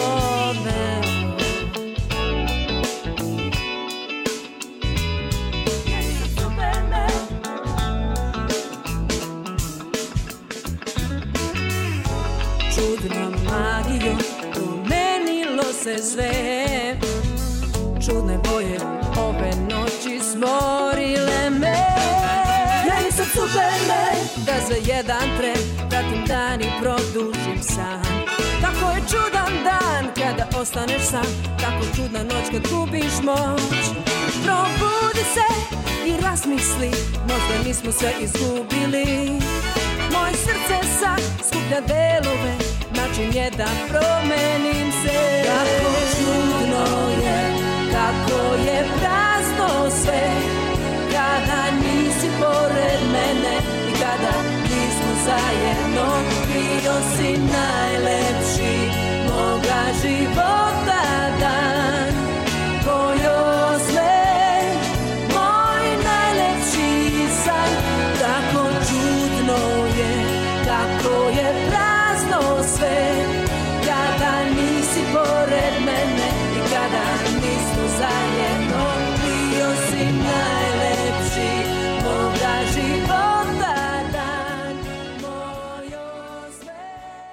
[SPEAKER 6] Čudna se sve Čudne boje smorile me. Ja nisam Superman Da za jedan tren pratim dan i produžim san. Tako je čudan dan kada ostaneš sam. Tako čudna noć kad gubiš moć. Probudi se i razmisli. Možda nismo sve izgubili. Moje srce sad skuplja delove. Način je da promenim se. Kako čudno je, kako je ono sve. Kada nisi pored mene i kada nismo zajedno Bio si najlepši moga života. da